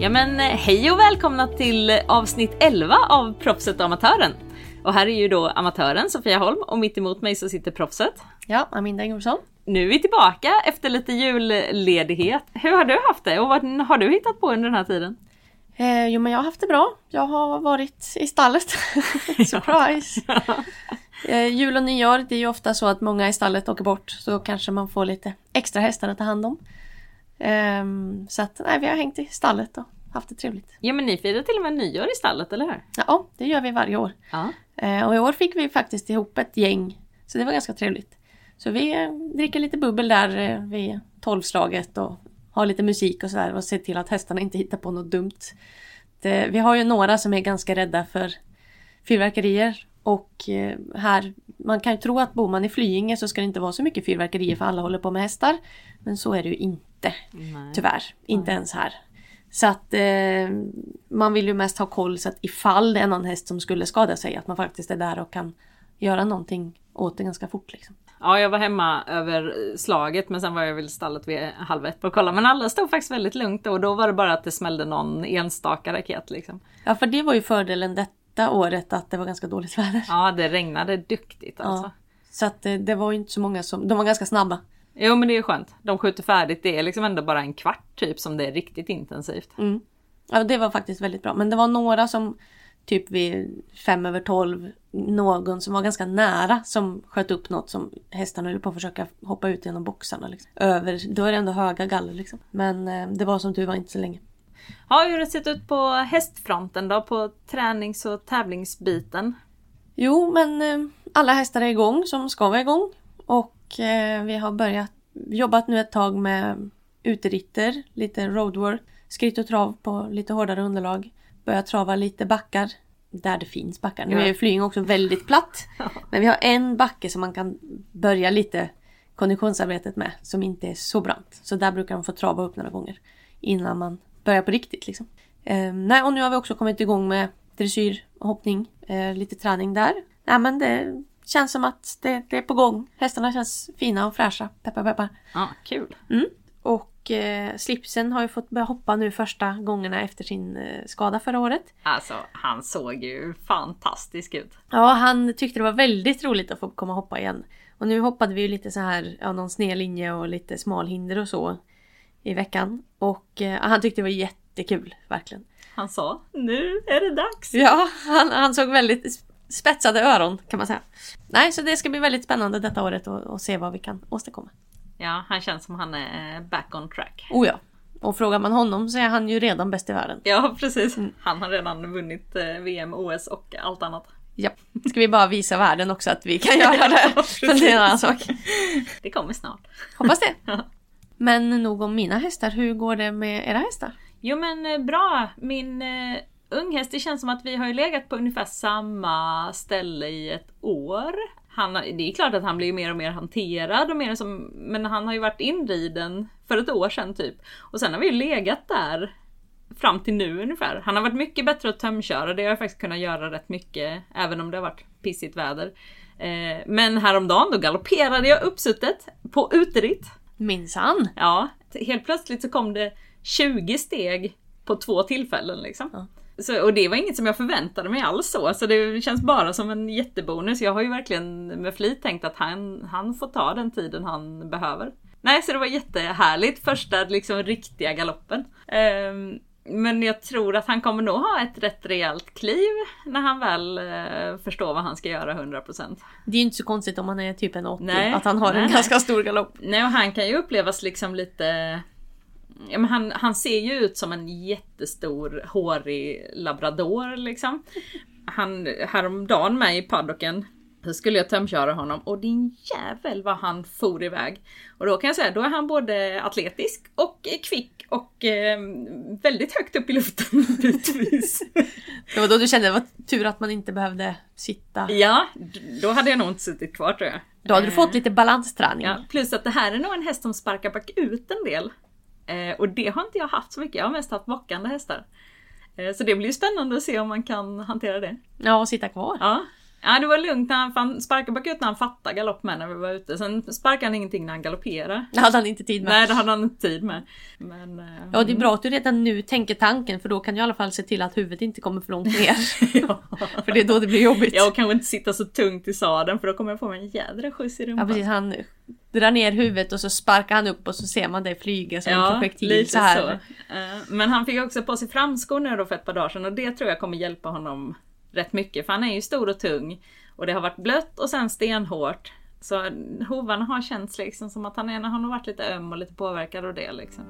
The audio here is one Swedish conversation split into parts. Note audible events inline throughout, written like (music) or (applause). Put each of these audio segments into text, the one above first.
Ja men eh, hej och välkomna till avsnitt 11 av Proffset och Amatören. Och här är ju då amatören Sofia Holm och mitt emot mig så sitter proffset. Ja, Aminda Ingvarsson. Nu är vi tillbaka efter lite julledighet. Hur har du haft det och vad har du hittat på under den här tiden? Eh, jo men jag har haft det bra. Jag har varit i stallet. (laughs) Surprise! (laughs) eh, jul och nyår, det är ju ofta så att många i stallet åker bort så kanske man får lite extra hästar att ta hand om. Eh, så att nej, vi har hängt i stallet och haft det trevligt. Ja men ni firar till och med nyår i stallet, eller hur? Ja, det gör vi varje år. Ja. Eh, och i år fick vi faktiskt ihop ett gäng. Så det var ganska trevligt. Så vi eh, dricker lite bubbel där eh, vid tolvslaget och har lite musik och sådär och ser till att hästarna inte hittar på något dumt. Det, vi har ju några som är ganska rädda för fyrverkerier och eh, här, man kan ju tro att bor man i Flyinge så ska det inte vara så mycket fyrverkerier för alla håller på med hästar. Men så är det ju inte, Nej. tyvärr. Inte ens här. Så att eh, man vill ju mest ha koll så att ifall det är någon häst som skulle skada sig att man faktiskt är där och kan göra någonting åt det ganska fort. Liksom. Ja, jag var hemma över slaget men sen var jag väl i stallet vid halv ett och kolla. Men alla stod faktiskt väldigt lugnt och då var det bara att det smällde någon enstaka raket liksom. Ja, för det var ju fördelen detta året att det var ganska dåligt väder. Ja, det regnade duktigt alltså. Ja. Så att eh, det var ju inte så många som, de var ganska snabba. Jo men det är skönt. De skjuter färdigt. Det är liksom ändå bara en kvart typ som det är riktigt intensivt. Mm. Ja, det var faktiskt väldigt bra. Men det var några som typ vid fem över tolv, någon som var ganska nära som sköt upp något som hästarna höll på att försöka hoppa ut genom boxarna. Liksom. Över, då är det ändå höga galler liksom. Men eh, det var som tur var inte så länge. Ja, hur har det sett ut på hästfronten då? På tränings och tävlingsbiten? Jo, men eh, alla hästar är igång som ska vara igång. Och eh, vi har börjat jobbat nu ett tag med uteritter, lite roadwork, skritt och trav på lite hårdare underlag. Börjat trava lite backar där det finns backar. Nu är ju Flying också väldigt platt. (laughs) Men vi har en backe som man kan börja lite konditionsarbetet med som inte är så brant. Så där brukar de få trava upp några gånger innan man börjar på riktigt. Liksom. Eh, nej, och nu har vi också kommit igång med dressyr och hoppning. Eh, lite träning där. Nej, men det känns som att det, det är på gång. Hästarna känns fina och fräscha. Peppar peppar. Ja, kul. Mm. Och eh, slipsen har ju fått börja hoppa nu första gångerna efter sin eh, skada förra året. Alltså, han såg ju fantastisk ut. Ja, han tyckte det var väldigt roligt att få komma och hoppa igen. Och nu hoppade vi ju lite så här, ja, någon snedlinje och lite smalhinder och så i veckan. Och eh, han tyckte det var jättekul, verkligen. Han sa, nu är det dags. Ja, han, han såg väldigt spetsade öron kan man säga. Nej, så det ska bli väldigt spännande detta året och, och se vad vi kan åstadkomma. Ja, han känns som han är back on track. Oh ja. Och frågar man honom så är han ju redan bäst i världen. Ja, precis. Han har redan vunnit eh, VM, OS och allt annat. Ja. Ska vi bara visa världen också att vi kan (laughs) göra det. precis. För det är en annan sak. Det kommer snart. Hoppas det. (laughs) Men nog om mina hästar. Hur går det med era hästar? Jo men eh, bra. Min unghäst, det känns som att vi har ju legat på ungefär samma ställe i ett år. Han, det är klart att han blir mer och mer hanterad och mer som, men han har ju varit inriden för ett år sedan typ. Och sen har vi ju legat där fram till nu ungefär. Han har varit mycket bättre att tömköra, det har jag faktiskt kunnat göra rätt mycket, även om det har varit pissigt väder. Eh, men häromdagen då galopperade jag uppsuttet på uteritt. Minsann. Ja, helt plötsligt så kom det 20 steg på två tillfällen liksom. Ja. Så, och det var inget som jag förväntade mig alls så, så det känns bara som en jättebonus. Jag har ju verkligen med flit tänkt att han, han får ta den tiden han behöver. Nej, så det var jättehärligt första liksom riktiga galoppen. Ehm, men jag tror att han kommer nog ha ett rätt rejält kliv när han väl eh, förstår vad han ska göra 100%. Det är ju inte så konstigt om han är typ en 80. Nej. Att han har Nej, en nej. ganska stor galopp. Nej, och han kan ju upplevas liksom lite... Ja, men han, han ser ju ut som en jättestor hårig labrador liksom. Han, häromdagen med i paddocken så skulle jag tömköra honom och din jävel vad han for iväg. Och då kan jag säga, då är han både atletisk och kvick och eh, väldigt högt upp i luften (laughs) bitvis. Det var då du kände det var tur att man inte behövde sitta. ja, då hade jag nog inte suttit kvar tror jag. Då hade du Eh, fått lite balansträning. Ja, plus att det här är nog en häst som sparkar bakut en del. Eh, och det har inte jag haft så mycket, jag har mest haft bockande hästar. Eh, så det blir ju spännande att se om man kan hantera det. Ja, och sitta kvar. Ja, Ja det var lugnt när han, han sparkade bakut när han fattade galopp med när vi var ute. Sen sparkade han ingenting när han galopperade. Det hade han inte tid med. Nej det hade han inte tid med. Men, eh, Ja det är bra att du redan nu tänker tanken för då kan du i alla fall se till att huvudet inte kommer för långt ner. (laughs) ja. (laughs) för det är då det blir jobbigt. ja och kanske inte sitta så tungt i sadeln för då kommer jag få mig en jädra skjuts i rumpan. Ja precis, han drar ner huvudet och så sparkar han upp och så ser man det flyga som en projektil lite så här. så. Eh, Men han fick också på sig framskor nu då för ett par dagar sedan och det tror jag kommer hjälpa honom rätt mycket för han är ju stor och tung och det har varit blött och sen stenhårt. Så hovarna har känts liksom som att han, är, han har varit lite öm och lite påverkad av det liksom.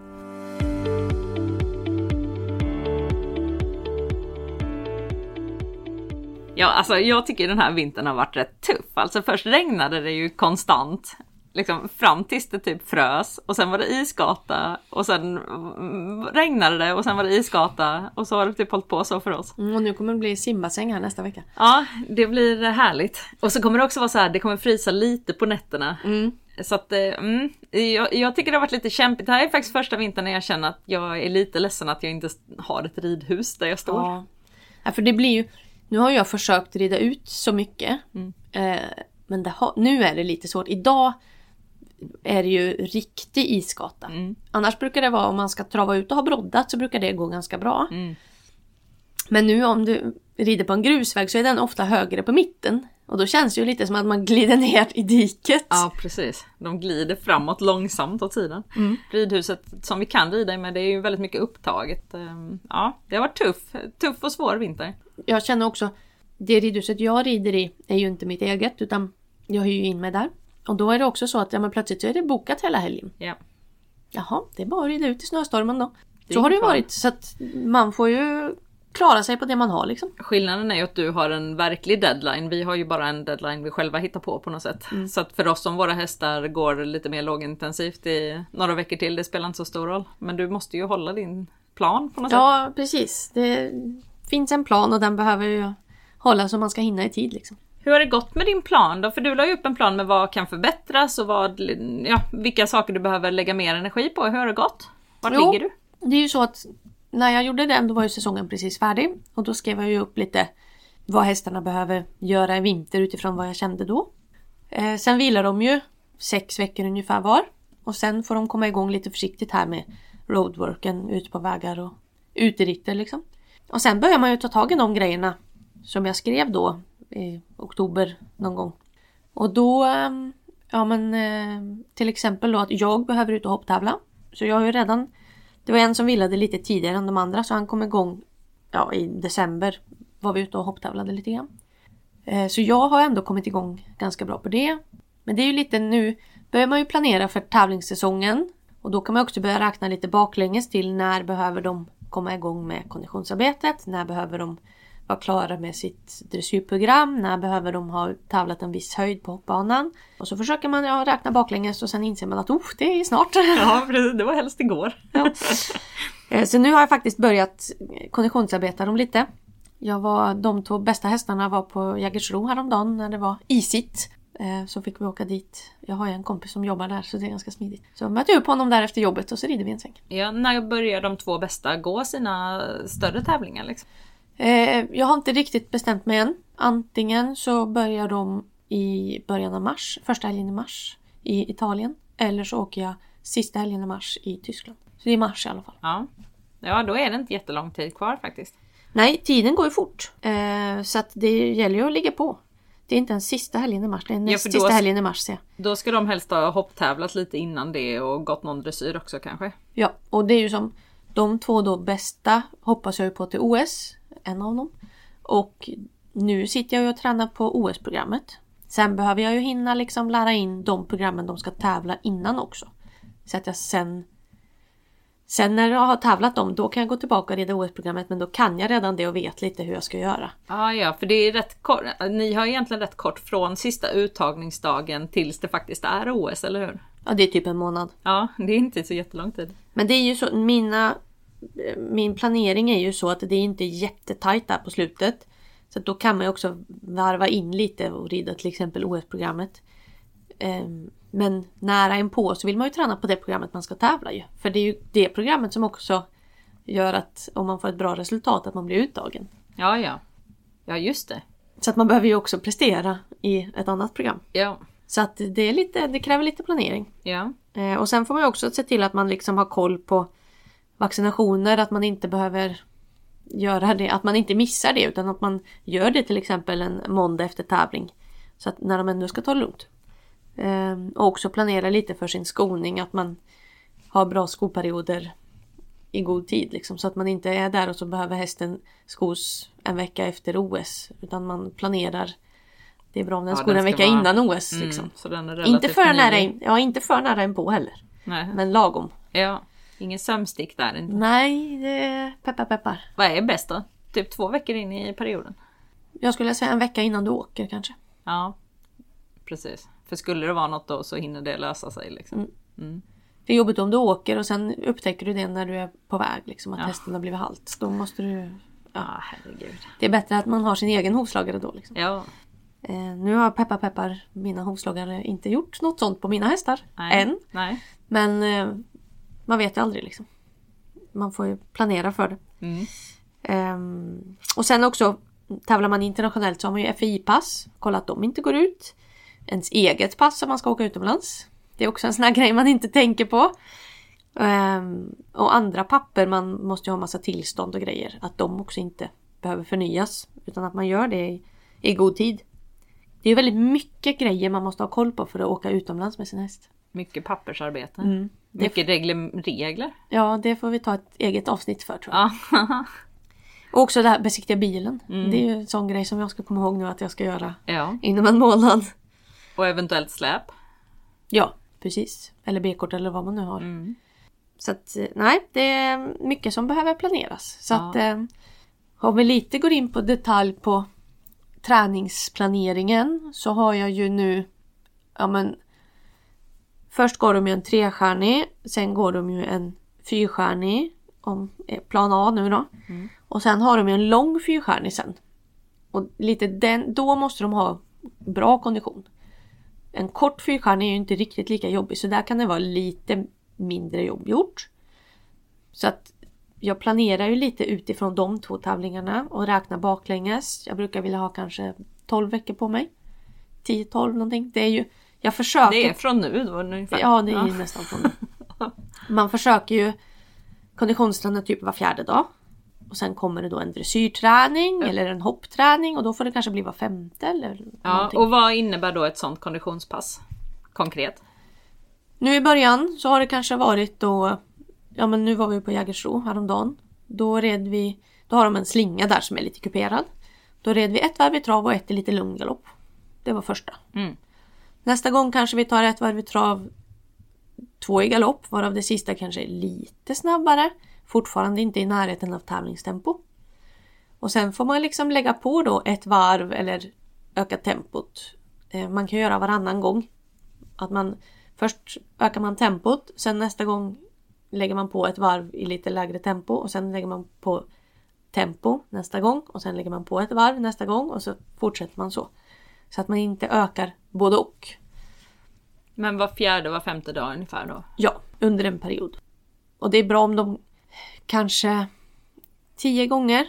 Ja, alltså jag tycker den här vintern har varit rätt tuff. Alltså först regnade det ju konstant. Liksom fram tills det typ frös och sen var det isgata och sen regnade det och sen var det isgata och så har det typ hållit på så för oss. Mm, och nu kommer det bli simbassäng här nästa vecka. Ja, det blir härligt. Och så kommer det också vara så här, det kommer frysa lite på nätterna. Mm. Så att, eh, mm, jag, jag tycker det har varit lite kämpigt. Det här är faktiskt första vintern när jag känner att jag är lite ledsen att jag inte har ett ridhus där jag står. Ja. ja, för det blir ju... Nu har jag försökt rida ut så mycket. Mm. Eh, men har, nu är det lite svårt. Idag är det ju riktig isgata. Mm. Annars brukar det vara om man ska trava ut och ha broddat så brukar det gå ganska bra. Mm. Men nu om du rider på en grusväg så är den ofta högre på mitten. Och då känns det ju lite som att man glider ner i diket. Ja precis. De glider framåt långsamt åt sidan. Mm. Ridhuset som vi kan rida i med det är ju väldigt mycket upptaget. Ehm, Ja, det har varit tuff, tuff och svår vinter. Jag känner också, det ridhuset jag rider i är ju inte mitt eget utan jag hyr ju in mig där. Och då är det också så att ja, men plötsligt är det bokat hela helgen. Ja. Jaha, det är bara att rida ut i snöstormen då. Så har det ju varit så att man får ju klara sig på det man har liksom. Skillnaden är ju att du har en verklig deadline. Vi har ju bara en deadline vi själva hittar på på något sätt. Så att för oss som våra hästar går lite mer lågintensivt i några veckor till, det spelar inte så stor roll. Men du måste ju hålla din plan på något sätt. Ja, precis. Det finns en plan och den behöver ju hålla så man ska hinna i tid liksom. Hur har det gått med din plan då? För du la ju upp en plan med vad kan förbättras och vad, ja, vilka saker du behöver lägga mer energi på. Hur har det gått? Vart Jo. ligger du? Det är ju så att när jag gjorde den då var ju säsongen precis färdig och då skrev jag ju upp lite vad hästarna behöver göra i vinter utifrån vad jag kände då. Eh, sen vilar de ju sex veckor ungefär var och sen får de komma igång lite försiktigt här med roadworken ut på vägar och uteritter liksom. Och sen börjar man ju ta tag i de grejerna som jag skrev då i oktober någon gång. Och då, ehm, ja men eh, till exempel då att jag behöver ut och hopptävla. Så jag har ju redan det var en som villade lite tidigare än de andra så han kom igång ja, i december. Var vi ute och hopptävlade lite grann. Eh, så jag har ändå kommit igång ganska bra på det. Men det är ju lite nu börjar man ju planera för tävlingssäsongen. Och då kan man också börja räkna lite baklänges till när behöver de komma igång med konditionsarbetet? När behöver de vara klara med sitt dressyrprogram? När behöver de ha tävlat en viss höjd på hoppbanan? Och så försöker man ja, räkna baklänges och sen inser man att oh, det är snart. (laughs) Ja, (laughs) precis. Det var helst igår. Ja. Eh, Så nu har jag faktiskt börjat konditionsarbeta dem lite. Jag var, de två bästa hästarna var på Jägersro häromdagen när det var isigt. Eh, Så fick vi åka dit. Jag har ju en kompis som jobbar där så det är ganska smidigt. Så jag mötte upp honom där efter jobbet och så rider vi en sväng. Ja, när börjar de två bästa gå sina större tävlingar? Liksom? Eh, Jag har inte riktigt bestämt mig än. Antingen så börjar de i början av mars, första helgen i mars i Italien. Eller så åker jag sista helgen i mars i Tyskland. Så det är mars i alla fall. Ja. ja, då är det inte jättelång tid kvar faktiskt. Nej, tiden går ju fort. Eh, så att det gäller ju att ligga på. Det är inte den sista helgen i mars, det är näst Ja, för då- sista helgen i mars jag. Då ska de helst ha hopptävlat lite innan det och gått någon dressyr också kanske. Ja, och det är ju som de två då bästa hoppas jag ju på till OS, en av dem. Och nu sitter jag ju och tränar på OS-programmet. Sen behöver jag ju hinna liksom lära in de programmen de ska tävla innan också. Så att jag sen Sen när jag har tävlat dem, då kan jag gå tillbaka och rida OS-programmet men då kan jag redan det och vet lite hur jag ska göra. Ah, ja, för det är rätt kort. Ni har egentligen rätt kort från sista uttagningsdagen tills det faktiskt är OS, eller hur? Ja, det är typ en månad. Ja, det är inte så jättelång tid. Men det är ju så, mina, min planering är ju så att det är inte jättetajt där på slutet. Så att då kan man ju också varva in lite och rida till exempel OS-programmet. Ehm, Men nära inpå så vill man ju träna på det programmet man ska tävla ju. För det är ju det programmet som också gör att om man får ett bra resultat att man blir uttagen. Ja, ja. Ja, just det. Så att man behöver ju också prestera i ett annat program. Ja. Så att det, är lite, det kräver lite planering. Ja. Eh, och sen får man ju också se till att man liksom har koll på vaccinationer, att man inte behöver göra det, att man inte missar det utan att man gör det till exempel en måndag efter tävling. Så att när de ändå ska ta det lugnt. Eh, och också planera lite för sin skoning, att man har bra skoperioder i god tid liksom, så att man inte är där och så behöver hästen skos en vecka efter OS utan man planerar det är bra om den Ja, skor en vecka vara- innan OS. Liksom. Mm, den är Inte för, nära in, ja, inte för nära in på heller. Nej. Men lagom. Ja. Ingen sömnstick där inte. Nej, det peppar peppar. Vad är bäst då? Typ två veckor in i perioden? Jag skulle säga en vecka innan du åker kanske. Ja. Precis. För skulle det vara något då så hinner det lösa sig liksom. Mm. Mm. Det är jobbigt om du åker och sen upptäcker du det när du är på väg. Liksom, att Ja. hästen har blivit halt. Då måste du... Ja, herregud. Det är bättre att man har sin egen hovslagare då. Liksom. Ja. Eh, nu har peppar peppar mina hovslagare inte gjort något sånt på mina hästar. Nej. Än. Nej. Men eh, man vet ju aldrig liksom. Man får ju planera för det. Mm. Ehm, och sen också tävlar man internationellt så har man ju FI-pass. Kolla att de inte går ut. Ens eget pass om man ska åka utomlands. Det är också en sån här (laughs) grej man inte tänker på. Ehm, och andra papper, man måste ju ha massa tillstånd och grejer. Att de också inte behöver förnyas. Utan att man gör det i, i god tid. Det är väldigt mycket grejer man måste ha koll på för att åka utomlands med sin häst. Mycket pappersarbete. Mm. Mycket regler. regler. Ja, det får vi ta ett eget avsnitt för tror jag. Ja. (laughs) Och också det här besiktiga bilen. Mm. Det är ju en sån grej som jag ska komma ihåg nu att jag ska göra ja. inom en månad. Och eventuellt släp. Ja, precis. Eller B-kort eller vad man nu har. Mm. Så att eh, nej, det är mycket som behöver planeras. Så Ja. att eh, om vi lite går in på detalj på träningsplaneringen så har jag ju nu ja men Först går de ju en trestjärnig, sen går de ju en fyrstjärnig om eh, plan A nu då. Mm. Och sen har de ju en lång fyrstjärnig sen. Och lite den, då måste de ha bra kondition. En kort fyrstjärnig är ju inte riktigt lika jobbig så där kan det vara lite mindre jobb gjort. Så att jag planerar ju lite utifrån de två tävlingarna och räknar baklänges. Jag brukar vilja ha kanske 12 veckor på mig. 10-12 någonting. Det är ju, jag försöker. Det är från nu då ungefär. Ja, det är ju nästan från nu. Man försöker ju konditionsträna typ var fjärde dag. Och sen kommer det då en dressyrträning eller en hoppträning och då får det kanske bli var femte eller Ja, någonting. och vad innebär då ett sånt konditionspass? Konkret? Nu i början så har det kanske varit då Ja men nu var vi på Jägersro häromdagen. Då red vi Då har de en slinga där som är lite kuperad. Då red vi ett varv i trav och ett i lite lugn galopp. Det var första. Mm. Nästa gång kanske vi tar ett varv i trav Två i galopp varav det sista kanske är lite snabbare. Fortfarande inte i närheten av tävlingstempo. Och sen får man liksom lägga på då ett varv eller öka tempot. Eh, man kan göra varannan gång. Att man Först ökar man tempot, sen nästa gång lägger man på ett varv i lite lägre tempo och sen lägger man på tempo nästa gång och sen lägger man på ett varv nästa gång och så fortsätter man så. Så att man inte ökar både och. Men var fjärde, var femte dag ungefär då? Ja, under en period. Och det är bra om de kanske tio gånger.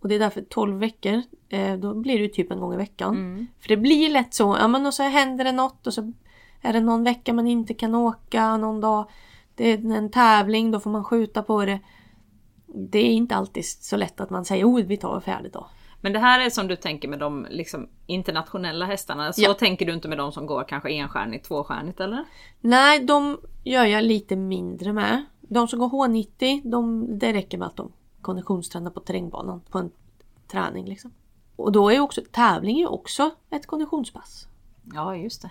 Och det är därför 12 veckor. Eh, då blir det typ en gång i veckan. Mm. För det blir lätt så. Ja men och så händer det något och så är det någon vecka man inte kan åka. Någon dag. Det är en tävling. Då får man skjuta på det. Det är inte alltid så lätt att man säger oh vi tar en fjärde dag. Men det här är som du tänker med de liksom, internationella hästarna. Så Ja. tänker du inte med de som går kanske enstjärnigt, tvåstjärnigt eller? Nej, de gör jag lite mindre med. De som går H90, de, det räcker med att de konditionstränar på terrängbanan på en träning. Liksom. Och då är också tävling är också ett konditionspass. Ja, just det.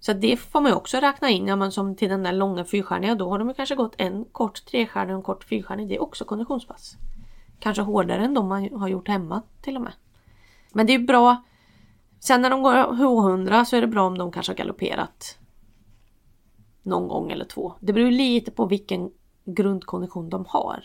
Så det får man ju också räkna in. Ja, men som till den där långa fyrstjärniga, då har de kanske gått en kort trestjärnig och en kort fyrstjärnig. Det är också konditionspass. Kanske hårdare än de man har gjort hemma till och med. Men det är bra. Sen när de går H100 så är det bra om de kanske har galopperat någon gång eller två. Det beror lite på vilken grundkondition de har.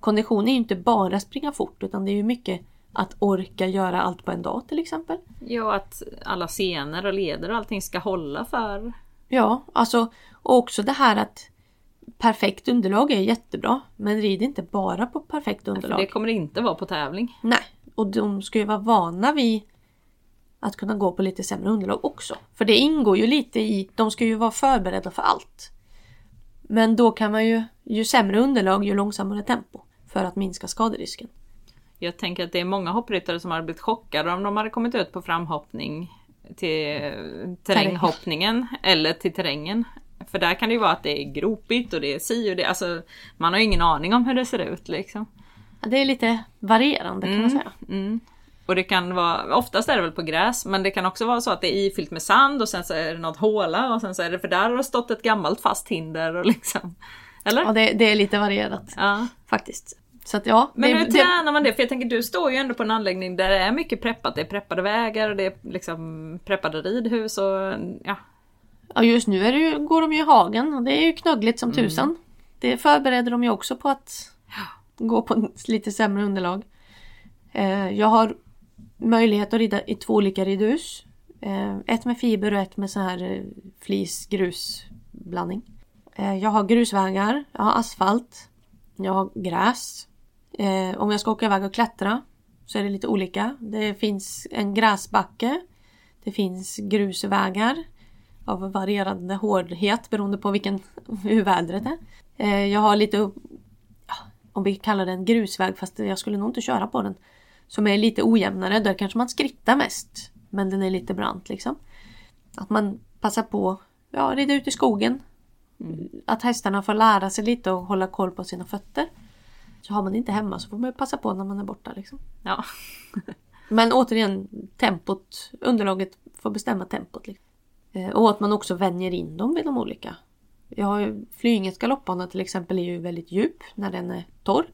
Kondition är ju inte bara springa fort utan det är ju mycket att orka göra allt på en dag till exempel. Ja, att alla scener och leder och allting ska hålla för... Ja, alltså och också det här att perfekt underlag är jättebra men rid inte bara på perfekt För underlag. det kommer det inte vara på tävling. Nej, Och de ska ju vara vana vid att kunna gå på lite sämre underlag också. För det ingår ju lite i, de ska ju vara förberedda för allt. Men då kan man ju, ju sämre underlag ju långsammare tempo för att minska skaderisken. Jag tänker att det är många hoppryttare som hade blivit chockade om de hade kommit ut på framhoppning till terränghoppningen eller till terrängen. För där kan det ju vara att det är gropigt och det är si och det, alltså man har ju ingen aning om hur det ser ut liksom. Det är lite varierande kan man säga. Mm. Och det kan vara, oftast är det väl på gräs, men det kan också vara så att det är ifyllt med sand och sen så är det något håla och sen så är det för där har det stått ett gammalt fast hinder och liksom. Eller? Ja, det, det är lite varierat Ja. faktiskt. Så att ja. Men det, hur tränar man det? För jag tänker du står ju ändå på en anläggning där det är mycket preppat. Det är preppade vägar och det är liksom preppade ridhus och ja. Ja, just nu är det ju, går de ju i hagen och det är ju knöggligt Mm. som tusan. Det förbereder de ju också på att gå på lite sämre underlag. Eh, jag har möjlighet att rida i två olika ridhus. Eh, ett med fiber och ett med så här eh, flis-grus-blandning. Eh, jag har grusvägar, jag har asfalt, jag har gräs. Eh, om jag ska åka iväg och klättra så är det lite olika. Det finns en gräsbacke. Det finns grusvägar av varierande hårdhet beroende på vilken, hur vädret är. Eh, jag har lite, om vi kallar det en grusväg fast jag skulle nog inte köra på den. Som är lite ojämnare, där kanske man skrittar mest. Men den är lite brant liksom. Att man passar på, ja rida ut i skogen. Att hästarna får lära sig lite och hålla koll på sina fötter. Så har man det inte hemma så får man passa på när man är borta liksom. ja. (laughs) Men återigen, tempot, underlaget får bestämma tempot. Liksom. Eh, Och att man också vänjer in dem vid de olika. Jag har ju, Flyinges galoppbana till exempel är ju väldigt djup när den är torr.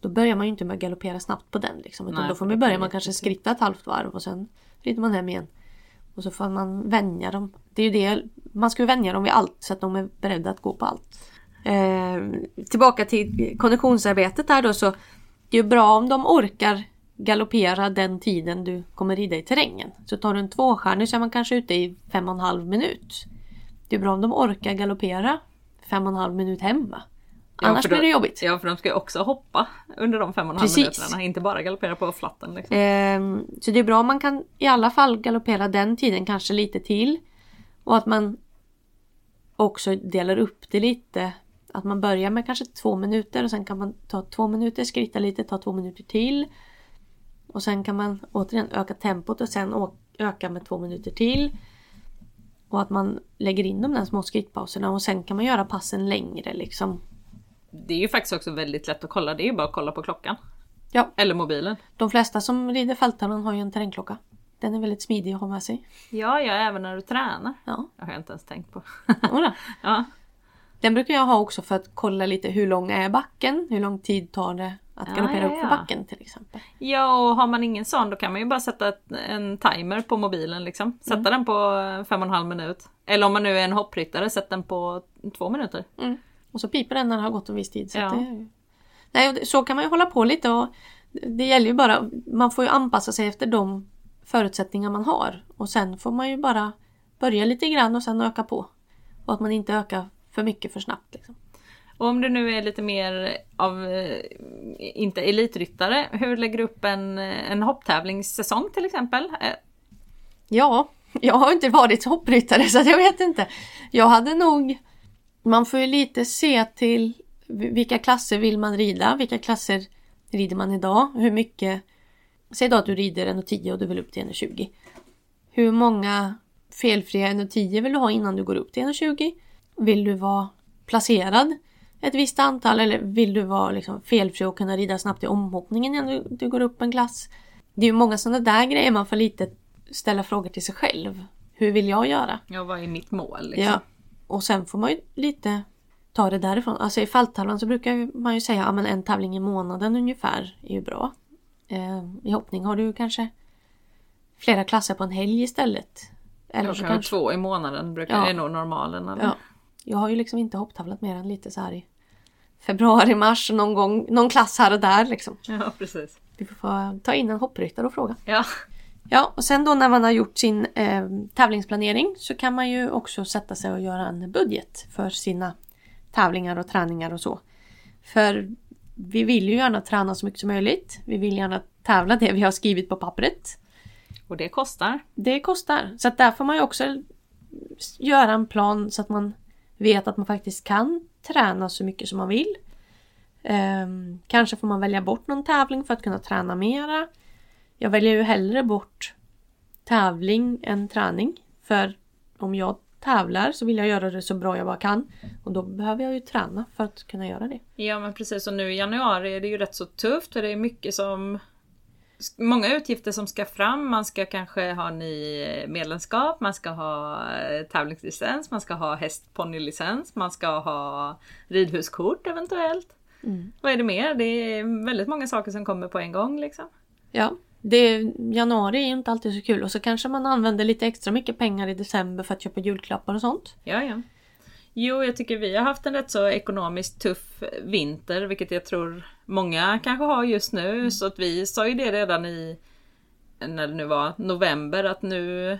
Då börjar man ju inte med att galoppera snabbt på den. Liksom, utan Nej, då får man börja man kanske skritta ett halvt varv och sen rider man hem igen. Och så får man vänja dem. Det är ju det, man ska ju vänja dem vid allt så att de är beredda att gå på allt. Eh, tillbaka till konditionsarbetet här då så det är ju bra om de orkar galoppera den tiden du kommer rida i terrängen. Så tar du en tvåstjärnig så är man kanske ute i fem och en halv minut. Det är bra om de orkar galoppera fem och en halv minut hemma. Ja, Annars för då- blir det jobbigt. Ja, för de ska ju också hoppa under de fem och en halv Precis. minuterna. Inte bara galoppera på flatten. Liksom. Ehm, så det är bra om man kan i alla fall galoppera den tiden, kanske lite till. Och att man också delar upp det lite. Att man börjar med kanske två minuter och sen kan man ta två minuter, skritta lite, ta två minuter till. Och sen kan man återigen öka tempot och sen öka med två minuter till. Och att man lägger in de där små skrittpauserna och sen kan man göra passen längre liksom. Det är ju faktiskt också väldigt lätt att kolla. Det är ju bara att kolla på klockan. Ja, Eller mobilen. de flesta som rider fälttävlan har ju en terrängklocka. Den är väldigt smidig att ha med sig. Ja, ja, även när du tränar. Ja, Det har jag inte ens tänkt på. (laughs) Ja. Den brukar jag ha också för att kolla lite hur lång är backen? Hur lång tid tar det att Ja, galoppera ja, upp för ja. backen till exempel? ja, och har man ingen sån då kan man ju bara sätta ett, en timer på mobilen. Liksom. Sätta den på fem och en halv minut. Eller om man nu är en hoppryttare, sätt den på två minuter. Och så piper den när det har gått en viss tid. Så, Ja. det, Nej, så kan man ju hålla på lite och det gäller ju bara, man får ju anpassa sig efter de förutsättningar man har. Och sen får man ju bara börja lite grann och sen öka på. Och att man inte ökar för mycket för snabbt. Liksom. Och om du nu är lite mer av, eh, inte elitryttare, hur lägger du upp en, en hopptävlingssäsong till exempel? Eh, Ja, jag har inte varit hoppryttare så jag vet inte. Jag hade nog... Man får ju lite se till vilka klasser vill man rida? Vilka klasser rider man idag? Hur mycket... Säg då att du rider 1,10 och du vill upp till 1,20. Hur många felfria 1,10 vill du ha innan du går upp till 1,20? Vill du vara placerad ett visst antal eller vill du vara liksom felfri och kunna rida snabbt i omhoppningen innan du, du går upp en klass? Det är ju många sådana där grejer man får lite ställa frågor till sig själv. Hur vill jag göra? Ja, vad är mitt mål? Liksom? Ja. Och sen får man ju lite ta det därifrån. Alltså i fälttävlan så brukar man ju säga att en tävling i månaden ungefär är ju bra. Eh, I hoppning har du kanske flera klasser på en helg istället. Eller Jag så kanske... två i månaden brukar Ja. är nog normalen. Eller? Ja. Jag har ju liksom inte hopptävlat mer än lite så här i februari, mars, någon gång, någon klass här och där liksom. ja, precis. Vi får få ta in en hoppryttare och fråga. Ja. Ja, och sen då när man har gjort sin eh, tävlingsplanering så kan man ju också sätta sig och göra en budget för sina tävlingar och träningar och så. För vi vill ju gärna träna så mycket som möjligt. Vi vill gärna tävla det vi har skrivit på pappret. Och det kostar. Det kostar. Så att där får man ju också göra en plan så att man vet att man faktiskt kan träna så mycket som man vill. Um, kanske får man välja bort någon tävling för att kunna träna mera. Jag väljer ju hellre bort tävling än träning. För om jag tävlar så vill jag göra det så bra jag bara kan. Och då behöver jag ju träna för att kunna göra det. Ja men precis och nu i januari är det ju rätt så tufft för det är mycket som Många utgifter som ska fram. Man ska kanske ha ny medlemskap, man ska ha eh, tävlingslicens, man ska ha hästponnylicens, man ska ha ridhuskort eventuellt. Mm. Vad är det mer? Det är väldigt många saker som kommer på en gång liksom. Ja, det, januari är inte alltid så kul och så kanske man använder lite extra mycket pengar i december för att köpa julklappar och sånt. Ja, ja. Jo, jag tycker vi har haft en rätt så ekonomiskt tuff vinter, vilket jag tror många kanske har just nu. Mm. Så att vi sa ju det redan i, när det nu var, november att nu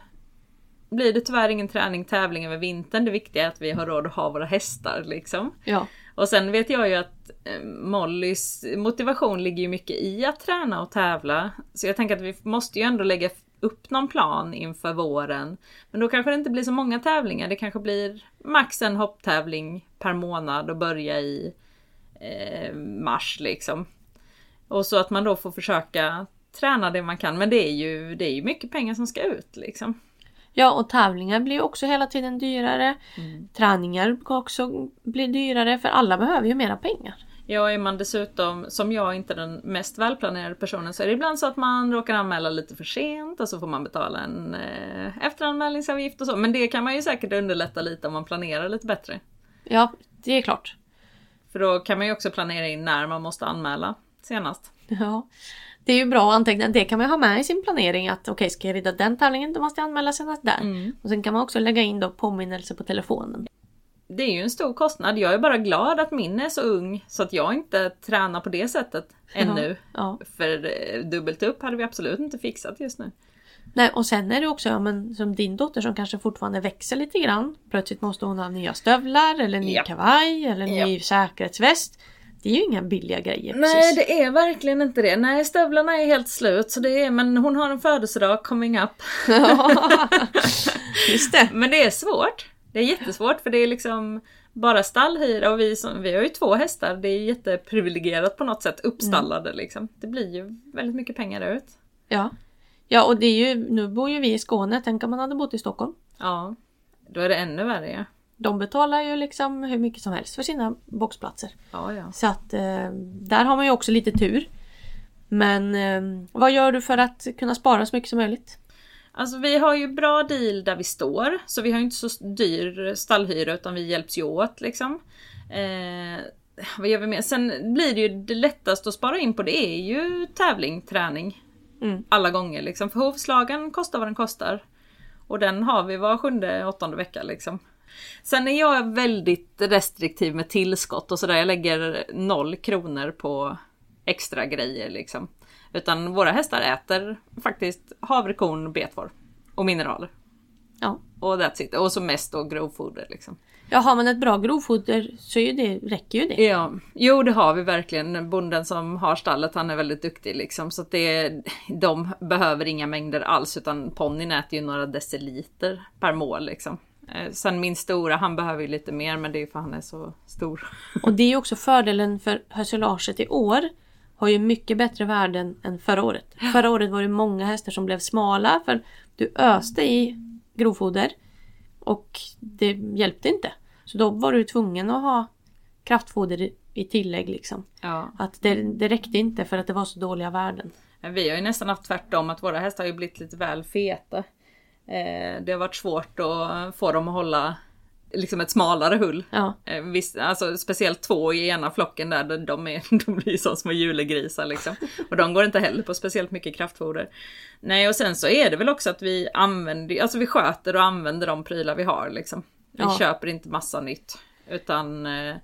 blir det tyvärr ingen träning, tävling över vintern. Det viktiga är att vi har råd att ha våra hästar liksom. Ja. Och sen vet jag ju att eh, Mollys motivation ligger ju mycket i att träna och tävla. Så jag tänker att vi måste ju ändå lägga upp någon plan inför våren. Men då kanske det inte blir så många tävlingar. Det kanske blir max en hopptävling per månad och börja i eh, mars liksom. Och så att man då får försöka träna det man kan. Men det är ju, det är ju mycket pengar som ska ut liksom. Ja och tävlingar blir också hela tiden dyrare. Mm. Träningar också bli dyrare för alla behöver ju mera pengar. Ja, är man dessutom, som jag, inte den mest välplanerade personen så är det ibland så att man råkar anmäla lite för sent och så får man betala en eh, efteranmälningsavgift och så. Men det kan man ju säkert underlätta lite om man planerar lite bättre. Ja, det är klart. För då kan man ju också planera in när man måste anmäla senast. Ja, det är ju bra att anteckna. Det kan man ha med i sin planering att okej, okay, ska jag rida den tävlingen då måste jag anmäla senast där. Mm. Och sen kan man också lägga in då påminnelse på telefonen det är ju en stor kostnad. Jag är bara glad att min är så ung så att jag inte tränar på det sättet ännu. Ja, ja. För eh, dubbelt upp hade vi absolut inte fixat just nu. Nej och sen är det också ja, men, som din dotter som kanske fortfarande växer lite grann. Plötsligt måste hon ha nya stövlar eller ny ja. kavaj eller ny säkerhetsväst. Det är ju inga billiga grejer. Nej precis. det är verkligen inte det. Nej stövlarna är helt slut så det är, men hon har en födelsedag coming up. Ja, (laughs) just det. Men det är svårt. Det är jättesvårt för det är liksom bara stallhyra och vi, som, vi har ju två hästar. Det är jätteprivilegierat på något sätt uppstallade mm. liksom. Det blir ju väldigt mycket pengar ut. Ja. Ja och det är ju, nu bor ju vi i Skåne, tänk om man hade bott i Stockholm. Ja. Då är det ännu värre ja. De betalar ju liksom hur mycket som helst för sina boxplatser. Ja, ja. Så att eh, där har man ju också lite tur. Men eh, vad gör du för att kunna spara så mycket som möjligt? Alltså vi har ju bra deal där vi står, så vi har inte så dyr stallhyra utan vi hjälps ju åt liksom. Eh, vad gör vi mer? Sen blir det ju det lättaste att spara in på det är ju tävling, träning. Mm. Alla gånger liksom. För hovslagen kostar vad den kostar. Och den har vi var sjunde, åttonde vecka liksom. Sen är jag väldigt restriktiv med tillskott och sådär. Jag lägger noll kronor på extra grejer liksom. Utan våra hästar äter faktiskt havrekorn, betvår och mineraler. Ja. Och that's it. Och så mest då grovfoder liksom. Ja, har man ett bra grovfoder så är det, räcker ju det. Ja, jo det har vi verkligen. Bonden som har stallet han är väldigt duktig liksom. Så att det, de behöver inga mängder alls utan ponnyn äter ju några deciliter per mål liksom. Eh, sen min stora, han behöver ju lite mer men det är för han är så stor. Och det är också fördelen för höselaget i år har ju mycket bättre värden än förra året. Förra året var det många hästar som blev smala för du öste i grovfoder och det hjälpte inte. Så då var du tvungen att ha kraftfoder i tillägg liksom. Ja. Att det, det räckte inte för att det var så dåliga värden. Vi har ju nästan haft tvärtom att våra hästar har ju blivit lite väl feta. Eh, det har varit svårt att få dem att hålla liksom ett smalare hull. Ja. Eh, visst, alltså, speciellt två i ena flocken där, de, är, (laughs) de blir som små julegrisar liksom. Och de går inte heller på speciellt mycket kraftfoder. Nej och sen så är det väl också att vi använder, alltså vi sköter och använder de prylar vi har liksom. Vi ja. köper inte massa nytt. Utan eh,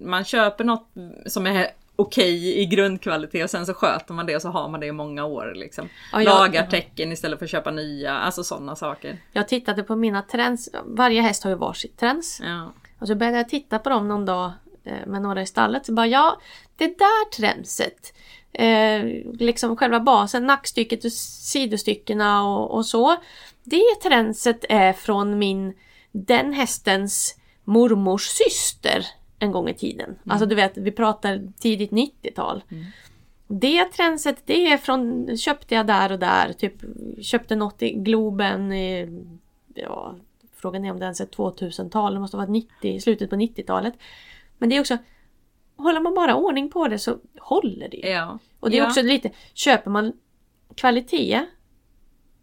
man köper något som är okej okay i grundkvalitet och sen så sköter man det och så har man det i många år. Liksom. Ja, jag, Lagar tecken istället för att köpa nya, alltså sådana saker. Jag tittade på mina trends, varje häst har ju varsitt trends. Ja. Och så började jag titta på dem någon dag eh, med några i stallet. Så bara ja, det där tränset. Eh, liksom själva basen, nackstycket och sidostyckena och, och så. Det tränset är från min, den hästens mormors syster en gång i tiden. Alltså du vet, vi pratar tidigt 90-tal. Det tränset, det är från, köpte jag där och där. Typ köpte något i Globen i, ja, frågan är om det ens är 2000-tal, det måste ha varit 90, slutet på 90-talet. Men det är också, håller man bara ordning på det så håller det. Ja. Och det är ja. också lite, köper man kvalitet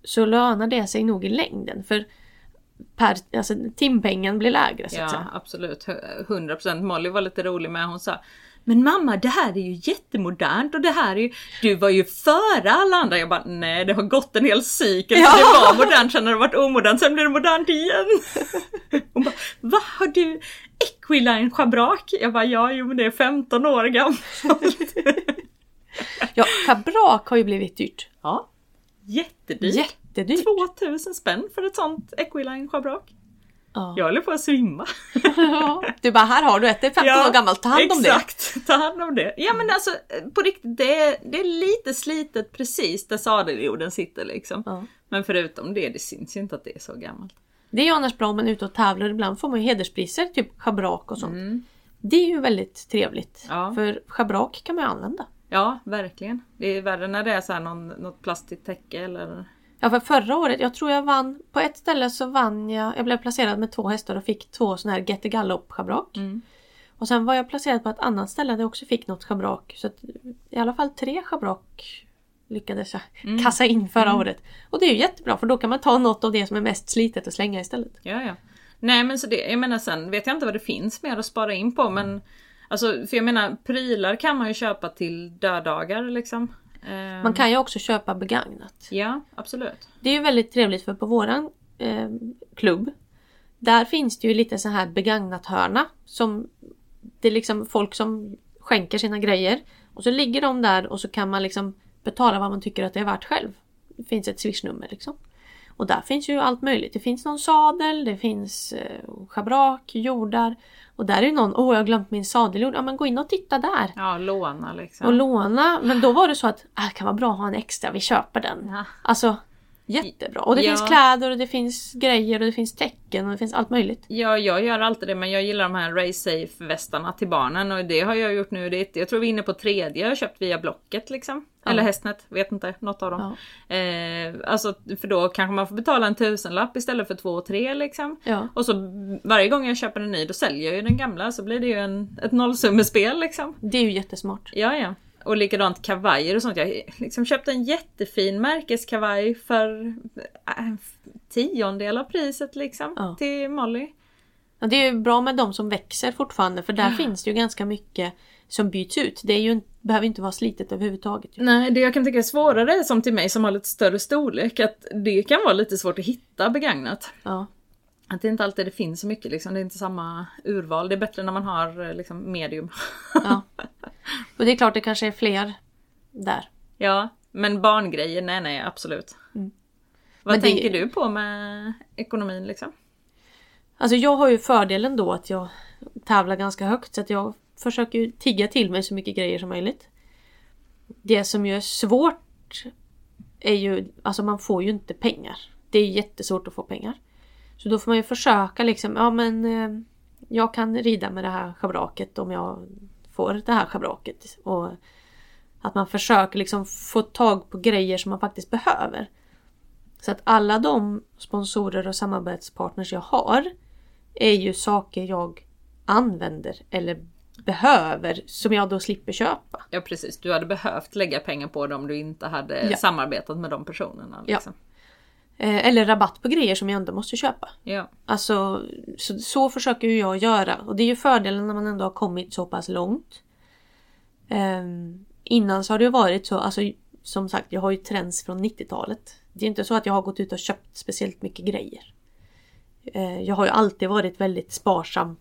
så lönar det sig nog i längden. För per, alltså, timpengen blir lägre så att Ja, säga. absolut. 100%. Molly var lite rolig med. Hon sa men mamma det här är ju jättemodernt och det här är ju, du var ju före alla andra. Jag bara nej det har gått en hel cykel. Ja. Det var modernt, sen har det varit omodernt, sen blir det modernt igen. (laughs) Hon bara, vad har du Equiline schabrak? Jag bara ja, jo men det är 15 år gammalt. (laughs) Ja, schabrak har ju blivit dyrt. ja, jättedyrt. Jättedyrt. 2000 spänn för ett sånt Equiline schabrak. Ja. Jag håller på att svimma. (laughs) Du bara, här har du ett, det är 15 år gammalt, ta hand om det. Exakt, ta hand om det. Ja men alltså på riktigt, det är, det är lite slitet precis där sadeljorden sitter liksom. Ja. Men förutom det, det syns ju inte att det är så gammalt. Det är ju annars bra om man är ute och tävlar. Ibland får man ju hederspriser, typ schabrak och sånt. Mm. Det är ju väldigt trevligt. Ja. För schabrak kan man ju använda. Ja, verkligen. Det är värre när det är så här någon, något plastigt täcke eller... Ja för förra året, jag tror jag vann, på ett ställe så vann jag, jag blev placerad med två hästar och fick två sådana här Get the Gallop schabrak. Mm. Och sen var jag placerad på ett annat ställe där jag också fick något schabrak. Så att i alla fall tre schabrak lyckades jag Mm. kassa in förra året. Och det är ju jättebra för då kan man ta något av det som är mest slitet och slänga istället. Ja, ja. Nej men så det, jag menar sen vet jag inte vad det finns mer att spara in på men Alltså för jag menar prylar kan man ju köpa till döddagar liksom. Man kan ju också köpa begagnat. Ja, absolut. Det är ju väldigt trevligt för på våran eh, klubb Där finns det ju lite så här begagnat hörna som Det är liksom folk som skänker sina grejer och så ligger de där och så kan man liksom betala vad man tycker att det är värt själv. Det finns ett swishnummer liksom. Och där finns ju allt möjligt. Det finns någon sadel, det finns eh, schabrak, jordar. Och där är ju någon, åh jag har glömt min sadeljord. Ja men gå in och titta där. Ja, låna liksom. Och låna. Men då var det så att, ah, det kan vara bra att ha en extra, vi köper den. Ja. Alltså jättebra. Och det Ja. finns kläder och det finns grejer och det finns tecken och det finns allt möjligt. Ja, jag gör alltid det men jag gillar de här Race Safe västarna till barnen och det har jag gjort nu. Det jag tror vi är inne på tredje jag har köpt via Blocket liksom. Ja. Eller Hästnet, vet inte, något av dem. Eh, alltså för då kanske man får betala en tusenlapp istället för två och tre liksom. Ja. Och så varje gång jag köper en ny då säljer jag ju den gamla så blir det ju en, ett nollsummespel liksom. Det är ju jättesmart. Ja, ja. Och likadant kavajer och sånt. Jag liksom köpte en jättefin märkeskavaj för äh, tiondel av priset liksom. Ja. Till Molly. Ja, det är ju bra med de som växer fortfarande för där finns det ju ganska mycket som byts ut. Det är ju, behöver inte vara slitet överhuvudtaget. Nej, det jag kan tycka är svårare som till mig som har lite större storlek, att det kan vara lite svårt att hitta begagnat. Ja. Att det inte alltid det finns så mycket liksom, det är inte samma urval. Det är bättre när man har eh, liksom medium. ja. Och det är klart det kanske är fler där. ja, men barngrejer, nej nej absolut. Mm. Vad Men det- tänker du på med ekonomin liksom? Alltså jag har ju fördelen då att jag tävlar ganska högt så att jag försöker tigga till mig så mycket grejer som möjligt. Det som ju är svårt är ju, alltså man får ju inte pengar. Det är jättesvårt att få pengar. Så då får man ju försöka liksom, ja men eh, jag kan rida med det här schabraket om jag får det här schabraket. Och att man försöker liksom få tag på grejer som man faktiskt behöver. Så att alla de sponsorer och samarbetspartners jag har är ju saker jag använder eller behöver som jag då slipper köpa. Ja precis, du hade behövt lägga pengar på det om du inte hade Ja. samarbetat med de personerna. Liksom. Eh, eller rabatt på grejer som jag ändå måste köpa. Ja. Alltså så, så försöker ju jag göra och det är ju fördelen när man ändå har kommit så pass långt. Ehm, innan så har det ju varit så, alltså som sagt jag har ju trends från 90-talet. Det är inte så att jag har gått ut och köpt speciellt mycket grejer. Eh, jag har ju alltid varit väldigt sparsam.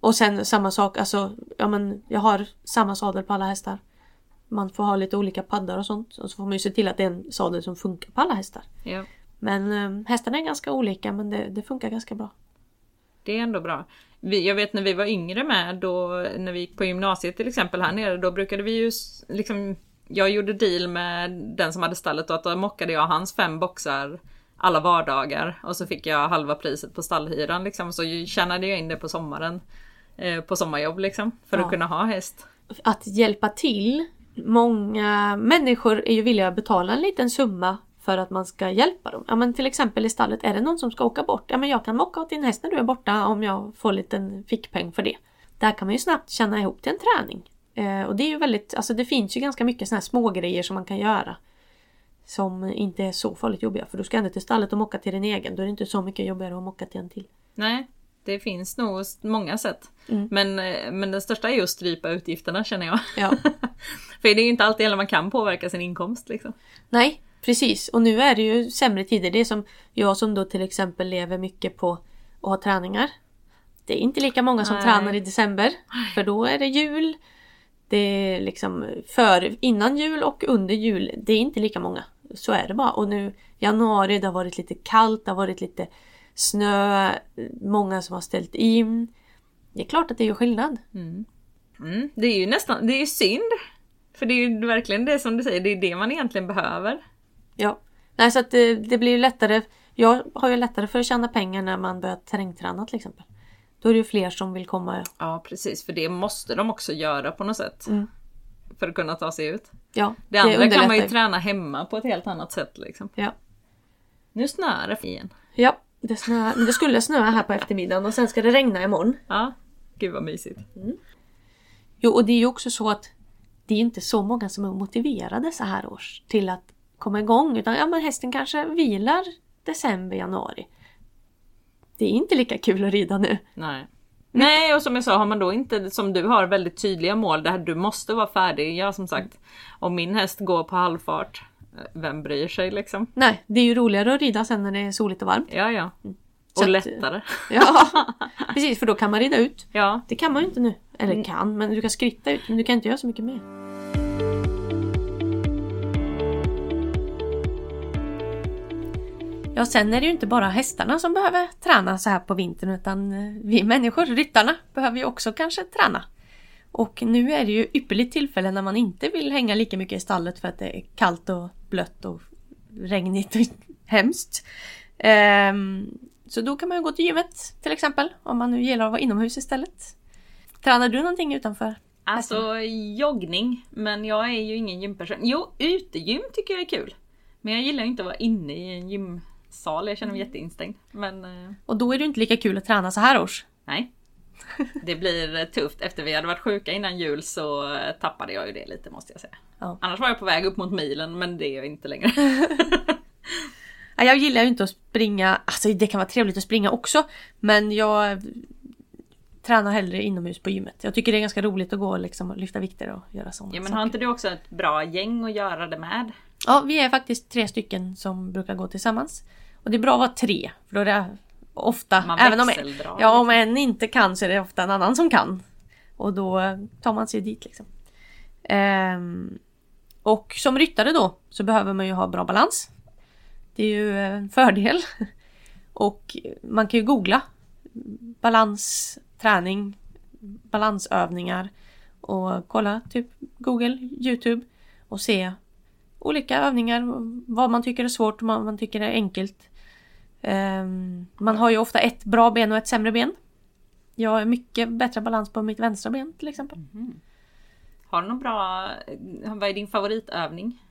Och sen samma sak, alltså ja men jag har samma sadel på alla hästar. Man får ha lite olika paddar och sånt. Och så får man ju se till att det är en sadel som funkar på alla hästar. ja. Men eh, hästarna är ganska olika men det, det funkar ganska bra. Det är ändå bra. Vi, jag vet när vi var yngre med, då, när vi gick på gymnasiet till exempel här nere, då brukade vi ju liksom... Jag gjorde deal med den som hade stallet och att då mockade jag hans fem boxar alla vardagar och så fick jag halva priset på stallhyran liksom. Så tjänade jag in det på sommaren. Eh, på sommarjobb liksom. För Ja. att kunna ha häst. Att hjälpa till. Många människor är ju villiga att betala en liten summa för att man ska hjälpa dem. Ja men till exempel i stallet, är det någon som ska åka bort? Ja men jag kan mocka åt din häst när du är borta om jag får liten fickpeng för det. Där kan man ju snabbt tjäna ihop till en träning. Eh, och det är ju väldigt, alltså det finns ju ganska mycket såna här små grejer som man kan göra. Som inte är så farligt jobbiga för du ska ändå till stallet och mocka till din egen. Då är det inte så mycket jobbigare att mocka till en till. Nej, det finns nog många sätt. Mm. Men, eh, men den största är ju att strypa utgifterna känner jag. Ja. (laughs) För det är ju inte alltid heller man kan påverka sin inkomst liksom. Nej, precis. Och nu är det ju sämre tider. Det är som jag som då till exempel lever mycket på att ha träningar. Det är inte lika många som Nej. tränar i december. För då är det jul. Det är liksom för, innan jul och under jul. Det är inte lika många. Så är det bara. Och nu januari, det har varit lite kallt, det har varit lite snö. Många som har ställt in. Det är klart att det gör skillnad. Mm, det är ju nästan, det är ju synd. För det är ju verkligen det som du säger, det är det man egentligen behöver. Ja. Nej, så att det, det blir ju lättare. Jag har ju lättare för att tjäna pengar när man börjar terrängträna till exempel. Då är det ju fler som vill komma. Ja precis, för det måste de också göra på något sätt. Mm. För att kunna ta sig ut. Ja, Det andra kan man ju träna hemma på ett helt annat sätt liksom. Ja, Nu snöar det igen. ja det, snö, det skulle snöa här på eftermiddagen och sen ska det regna imorgon. Ja, gud vad mysigt. Jo, och det är ju också så att det är inte så många som är motiverade så här års till att komma igång. Utan ja, men hästen kanske vilar december, januari. Det är inte lika kul att rida nu. Nej. Nej och som jag sa, har man då inte som du har väldigt tydliga mål där du måste vara färdig. Ja som sagt, om min häst går på halvfart, eh, vem bryr sig liksom? Nej, det är ju roligare att rida sen när det är soligt och varmt. Ja ja. Så Och att- lättare. (laughs) Ja, precis för då kan man rida ut. Ja. Det kan man ju inte nu. Eller kan, men du kan skritta ut men du kan inte göra så mycket mer. Ja, sen är det ju inte bara hästarna som behöver träna så här på vintern utan eh, vi människor, ryttarna, behöver ju också kanske träna. Och nu är det ju ypperligt tillfälle när man inte vill hänga lika mycket i stallet för att det är kallt och blött och regnigt och (laughs) hemskt. Um, så då kan man ju gå till gymmet till exempel om man nu gillar att vara inomhus istället. Tränar du någonting utanför? Alltså joggning, men jag är ju ingen gymperson. Jo, utegym tycker jag är kul. Men jag gillar inte att vara inne i en gym gymsal, jag känner mig jätteinstängd. Men eh, Och då är det inte lika kul att träna så här års. nej. (laughs) Det blir eh, tufft. Efter vi hade varit sjuka innan jul så eh, tappade jag ju det lite måste jag säga. Ja. Annars var jag på väg upp mot milen men det är jag inte längre. (laughs) Ja, Jag gillar ju inte att springa, alltså det kan vara trevligt att springa också. Men jag tränar hellre inomhus på gymmet. Jag tycker det är ganska roligt att gå och liksom lyfta vikter och göra sådana Ja men har inte du också ett bra gäng att göra det med? Ja, vi är faktiskt tre stycken som brukar gå tillsammans. Och det är bra att vara tre, för då är det ofta, Man även om, ja, om en inte kan så är det ofta en annan som kan. Och då tar man sig dit liksom. Ehm, och som ryttare då så behöver man ju ha bra balans. Det är ju en fördel. (laughs) Och man kan ju googla balansträning, balansövningar och kolla typ Google, Youtube och se olika övningar, vad man tycker är svårt och vad man tycker är enkelt. Ehm, man har ju ofta ett bra ben och ett sämre ben. Jag har mycket bättre balans på mitt vänstra ben till exempel. Har du någon bra, eh, vad är din favoritövning?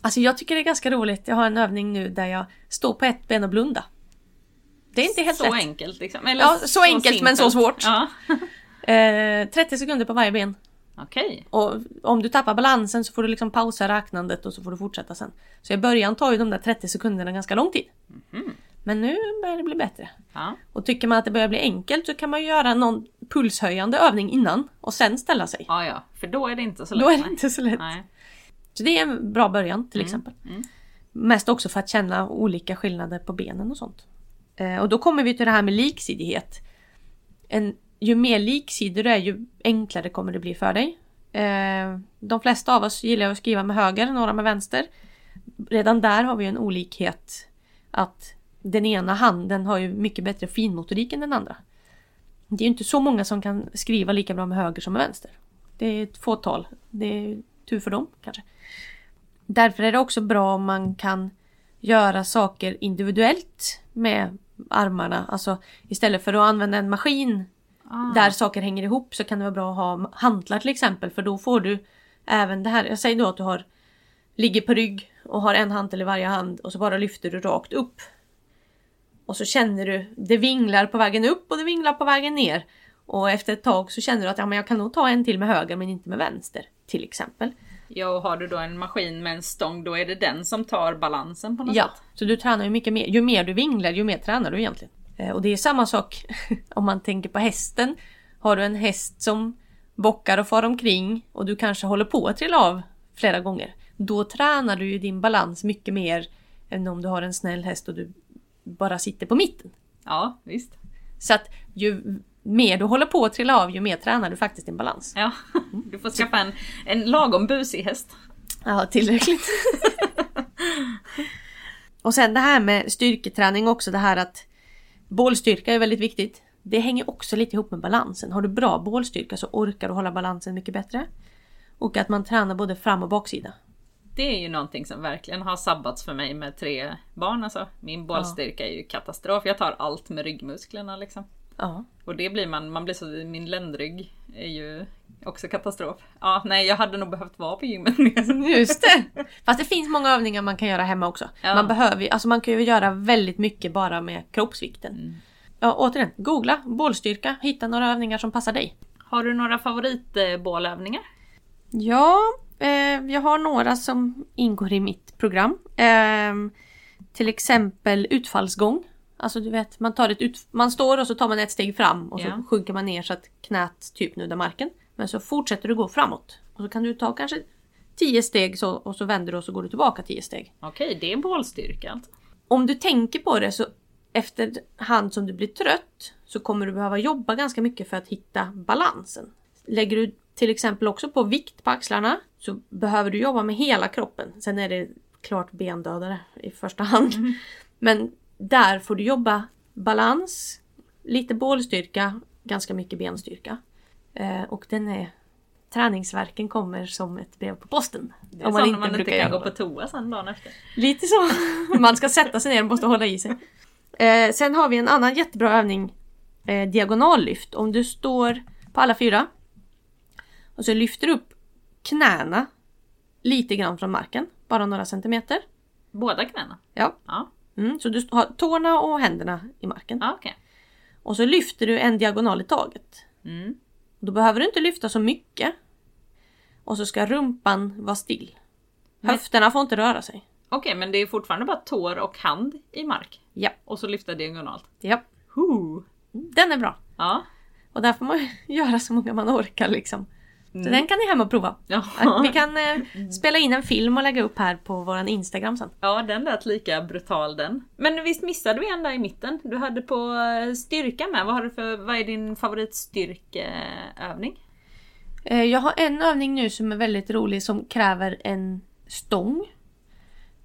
Alltså jag tycker det är ganska roligt. Jag har en övning nu där jag står på ett ben och blundar. Det är inte helt så lätt. enkelt liksom. Eller Ja, så enkelt, men så simpelt. svårt. Ja. (laughs) Eh, 30 sekunder på varje ben. Okej. Och om du tappar balansen så får du liksom pausa räknandet och så får du fortsätta sen. Så i början tar ju de där 30 sekunderna ganska lång tid. Mhm. Men nu börjar det bli bättre. Ja. Och tycker man att det börjar bli enkelt så kan man göra någon pulshöjande övning innan och sen ställa sig. ja, ja. För då är det inte så lätt. Då är det inte så lätt. Nej. Så det är en bra början till exempel. mm. Mest också för att känna olika skillnader på benen och sånt. Eh, och då kommer vi till det här med liksidighet. En, ju mer liksidor du är ju enklare kommer det bli för dig. Eh, de flesta av oss gillar att skriva med höger, några med vänster. Redan där har vi en olikhet. Att den ena handen har ju mycket bättre finmotorik än den andra. det är ju inte så många som kan skriva lika bra med höger som med vänster. Det är ett fåtal. Det är tur för dem kanske. Därför är det också bra om man kan göra saker individuellt med armarna. Alltså istället för att använda en maskin Ah. där saker hänger ihop så kan det vara bra att ha hantlar till exempel för då får du även det här. Jag säger då att du har ligger på rygg och har en hantel i varje hand och så bara lyfter du rakt upp. Och så känner du det vinglar på vägen upp och det vinglar på vägen ner. Och efter ett tag så känner du att ja, men jag kan nog ta en till med höger men inte med vänster. Till exempel. Ja, och har du då en maskin med en stång, då är det den som tar balansen på något Ja, sätt. så du tränar ju mycket mer. Ju mer du vinglar ju mer tränar du egentligen. Eh, Och det är samma sak (laughs) om man tänker på hästen. Har du en häst som bockar och far omkring och du kanske håller på att trilla av flera gånger. Då tränar du ju din balans mycket mer än om du har en snäll häst och du bara sitter på mitten. Ja, visst. Så att ju mer du håller på att trilla av ju mer tränar du faktiskt din balans. Ja, (laughs) du får skaffa en, en lagom busig häst. Ja, tillräckligt. (laughs) och sen det här med styrketräning också, det här att bålstyrka är väldigt viktigt. Det hänger också lite ihop med balansen. Har du bra bålstyrka så orkar du hålla balansen mycket bättre. Och att man tränar både fram och baksida. Det är ju någonting som verkligen har sabbats för mig med tre barn alltså. Min bollstyrka är ju katastrof. Jag tar allt med ryggmusklerna liksom. Ja. Och det blir man, man blir så, min ländrygg är ju också katastrof. Ja, nej jag hade nog behövt vara på gymmet mer. (laughs) Just det! Fast det finns många övningar man kan göra hemma också. Ja. Man behöver alltså man kan ju göra väldigt mycket bara med kroppsvikten. Ja, återigen, googla bålstyrka, hitta några övningar som passar dig. Har du några favoritbålövningar? Ja, eh, jag har några som ingår i mitt program. Eh, till exempel utfallsgång. Alltså du vet, man, tar ett ut, man står och så tar man ett steg fram och så Ja. sjunker man ner så att knät typ nuddar marken. Men så fortsätter du gå framåt. Och så kan du ta kanske 10 steg så, och så vänder du och så går du tillbaka 10 steg. Okej, det är bålstyrka alltså. Om du tänker på det så efterhand som du blir trött så kommer du behöva jobba ganska mycket för att hitta balansen. Lägger du till exempel också på vikt på axlarna så behöver du jobba med hela kroppen. Sen är det klart bendödare i första hand. Men där får du jobba balans, lite bålstyrka, ganska mycket benstyrka. Eh, och den är Träningsverken kommer som ett brev på posten. Det är så när man inte kan gå på toa sen dagen efter. Lite så. (laughs) Man ska sätta sig ner och måste hålla i sig. Eh, sen har vi en annan jättebra övning. Eh, diagonallyft. Om du står på alla fyra. Och så lyfter du upp knäna lite grann från marken. Bara några centimeter. Båda knäna? Ja. Ja, Mm, så du har tårna och händerna i marken. ja okej. Och så lyfter du en diagonal i taget. Mm. Då behöver du inte lyfta så mycket. Och så ska rumpan vara still. Men- Höfterna får inte röra sig. Okej, men det är fortfarande bara tår och hand i mark? Ja. Och så lyfta diagonalt? ja. Huh. Den är bra. Ja. Och där får man (laughs) göra så många man orkar liksom. Så Mm. den kan ni hem och prova. Ja. Vi kan eh, spela in en film och lägga upp här på våran Instagram sen. ja, den lät lika brutal den. Men visst missade vi en där i mitten? Du hade på eh, styrka med. Vad, har du för, vad är din favoritstyrkeövning? Eh, jag har en övning nu som är väldigt rolig som kräver en stång.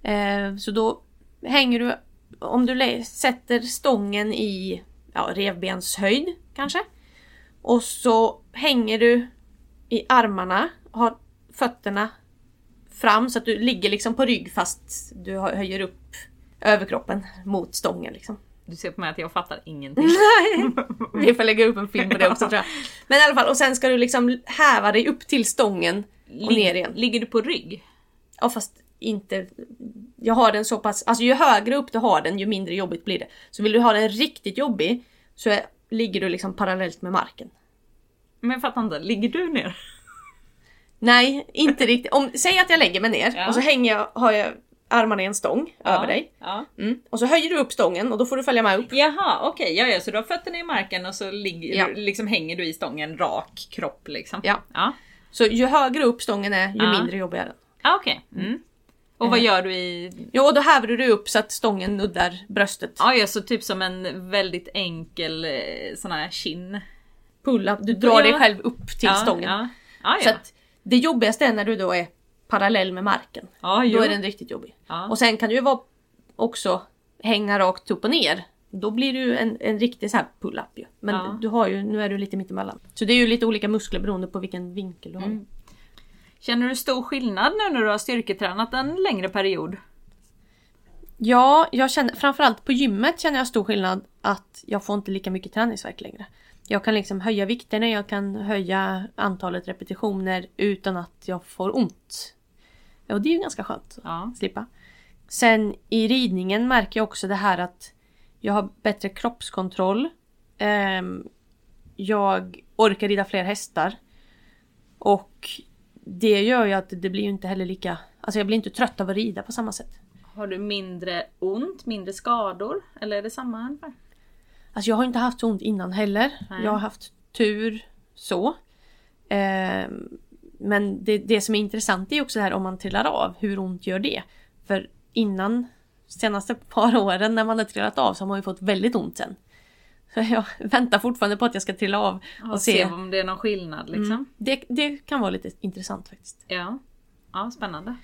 Eh, så då hänger du, om du sätter stången i ja, revbenshöjd kanske. Och så hänger du i armarna, har fötterna fram så att du ligger liksom på rygg fast du höjer upp överkroppen mot stången liksom. Du ser på mig att jag fattar ingenting. (laughs) Nej, (laughs) vi får lägga upp en film på det också tror jag. Men i alla fall, och sen ska du liksom häva dig upp till stången och ner igen. Ligger du på rygg? Ja fast inte... Jag har den så pass... Alltså ju högre upp du har den ju mindre jobbigt blir det. Så vill du ha den riktigt jobbig så är, ligger du liksom parallellt med marken. Men fattar inte, ligger du ner? Nej, inte riktigt. Om, säg att jag lägger mig ner Ja. och så hänger jag, har jag armarna i en stång över dig. Ja. Mm. Och så höjer du upp stången och då får du följa med upp. Jaha, okej. Ja, ja, så du har fötterna i marken och så ligger, Ja. liksom hänger du i stången rak kropp liksom? Ja. Ja, Så ju högre upp stången är ju Ja. mindre jobbig är den. ah, okej. Mm. Och vad gör du i... Jo, då häver du dig upp så att stången nuddar bröstet. Ja, ja, så typ som en väldigt enkel eh, sån här kin. Pull-up, du drar dig Ja. själv upp till ja, stången. Ja, ja. Så att det jobbigaste är när du då är parallell med marken. ja Då är den riktigt jobbig. Ja. Och sen kan du ju vara också hänga rakt upp och ner Då blir ju en, en riktig så här pull-up ju. Men du har ju, nu är du lite mittemellan. Så det är ju lite olika muskler beroende på vilken vinkel du har. Mm. Känner du stor skillnad nu när du har styrketränat en längre period? Ja, jag känner, framförallt på gymmet känner jag stor skillnad att jag får inte lika mycket träningsvärk längre. Jag kan liksom höja vikterna, jag kan höja antalet repetitioner utan att jag får ont. Och det är ju ganska skönt Ja. att slippa. Sen i ridningen märker jag också det här att jag har bättre kroppskontroll. Ehm, jag orkar rida fler hästar. Och det gör ju att det blir ju inte heller lika... Alltså jag blir inte trött av att rida på samma sätt. Har du mindre ont, mindre skador? Eller är det samma ungefär? Alltså jag har inte haft ont innan heller. Nej. Jag har haft tur så. Ehm, men det, det som är intressant är också det här om man trillar av, hur ont gör det? För innan, senaste par åren när man har trillat av så har man ju fått väldigt ont sen. Så jag (laughs) väntar fortfarande på att jag ska trilla av och, Och se. se om det är någon skillnad liksom. Mm. Det, det kan vara lite intressant faktiskt. Ja. Ja, spännande.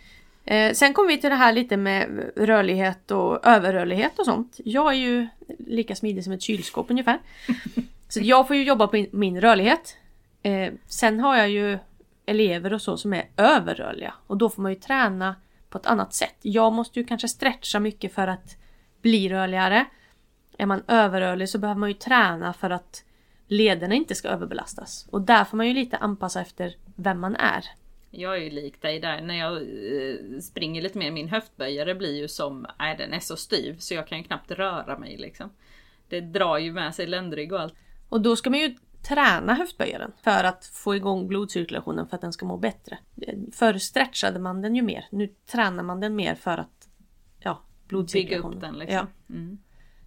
Eh, sen kommer vi till det här lite med rörlighet och överrörlighet och sånt. Jag är ju lika smidig som ett kylskåp ungefär. Så jag får ju jobba på min, min rörlighet. Eh, sen har jag ju elever och så som är överrörliga och då får man ju träna på ett annat sätt. Jag måste ju kanske stretcha mycket för att bli rörligare. Är man överrörlig så behöver man ju träna för att lederna inte ska överbelastas. Och där får man ju lite anpassa efter vem man är. Jag är ju lik dig där. När jag eh, springer lite mer, min höftböjare blir ju som, nej den är så styv så jag kan ju knappt röra mig liksom. Det drar ju med sig ländrygg och allt. Och då ska man ju träna höftböjaren för att få igång blodcirkulationen för att den ska må bättre. Förr stretchade man den ju mer. Nu tränar man den mer för att ja, Bygga blodcirkulationen. upp den liksom. Ja. Mm.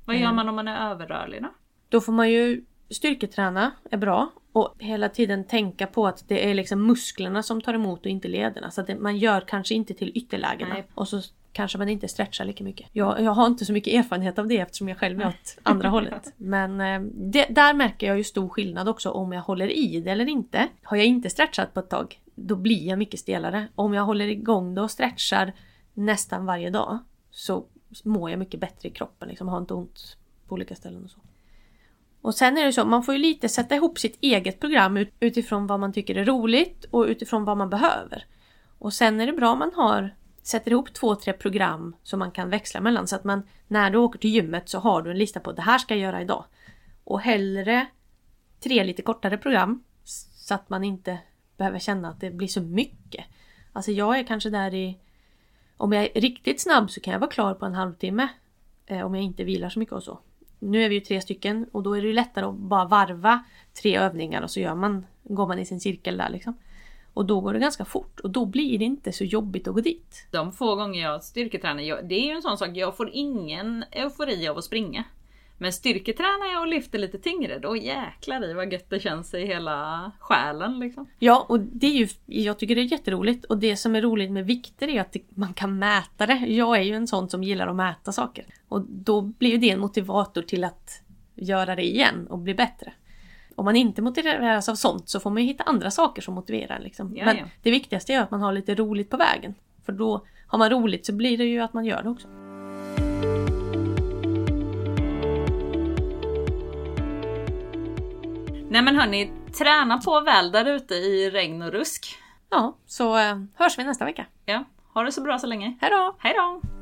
Vad gör man om man är överrörlig då? Då får man ju styrketräna, är bra. Och hela tiden tänka på att det är liksom musklerna som tar emot och inte lederna. Så att det, man gör kanske inte till ytterlägena. Nej. Och så kanske man inte stretchar lika mycket. Jag, jag har inte så mycket erfarenhet av det eftersom jag själv är åt andra hållet. (laughs) Men eh, det, där märker jag ju stor skillnad också om jag håller i det eller inte. Har jag inte stretchat på ett tag, då blir jag mycket stelare. Om jag håller igång det och stretchar nästan varje dag så mår jag mycket bättre i kroppen. Liksom, har inte ont på olika ställen och så. Och sen är det så, man får ju lite sätta ihop sitt eget program ut, utifrån vad man tycker är roligt och utifrån vad man behöver. Och sen är det bra om man har sätter ihop två, tre program som man kan växla mellan så att man när du åker till gymmet så har du en lista på det här ska jag göra idag. Och hellre tre lite kortare program så att man inte behöver känna att det blir så mycket. Alltså jag är kanske där i om jag är riktigt snabb så kan jag vara klar på en halvtimme. Eh, om jag inte vilar så mycket och så. Nu är vi ju tre stycken och då är det ju lättare att bara varva tre övningar och så gör man, går man i sin cirkel där liksom. Och då går det ganska fort och då blir det inte så jobbigt att gå dit. De få gånger jag styrketränar, jag, det är ju en sån sak, jag får ingen eufori av att springa. Men styrketränar jag och lyfter lite tyngre, då jäklar i vad gött det känns i hela själen liksom. Ja, och det är ju, jag tycker det är jätteroligt och det som är roligt med vikter är att det, man kan mäta det. Jag är ju en sån som gillar att mäta saker. Och då blir det en motivator till att göra det igen och bli bättre. Om man inte motiveras av sånt så får man ju hitta andra saker som motiverar. Liksom. Men det viktigaste är att man har lite roligt på vägen. För då har man roligt så blir det ju att man gör det också. Nej men hörni, träna på väl där ute i regn och rusk. Ja, så eh, hörs vi nästa vecka. Ja, ha det så bra så länge. Hej då! Hej då!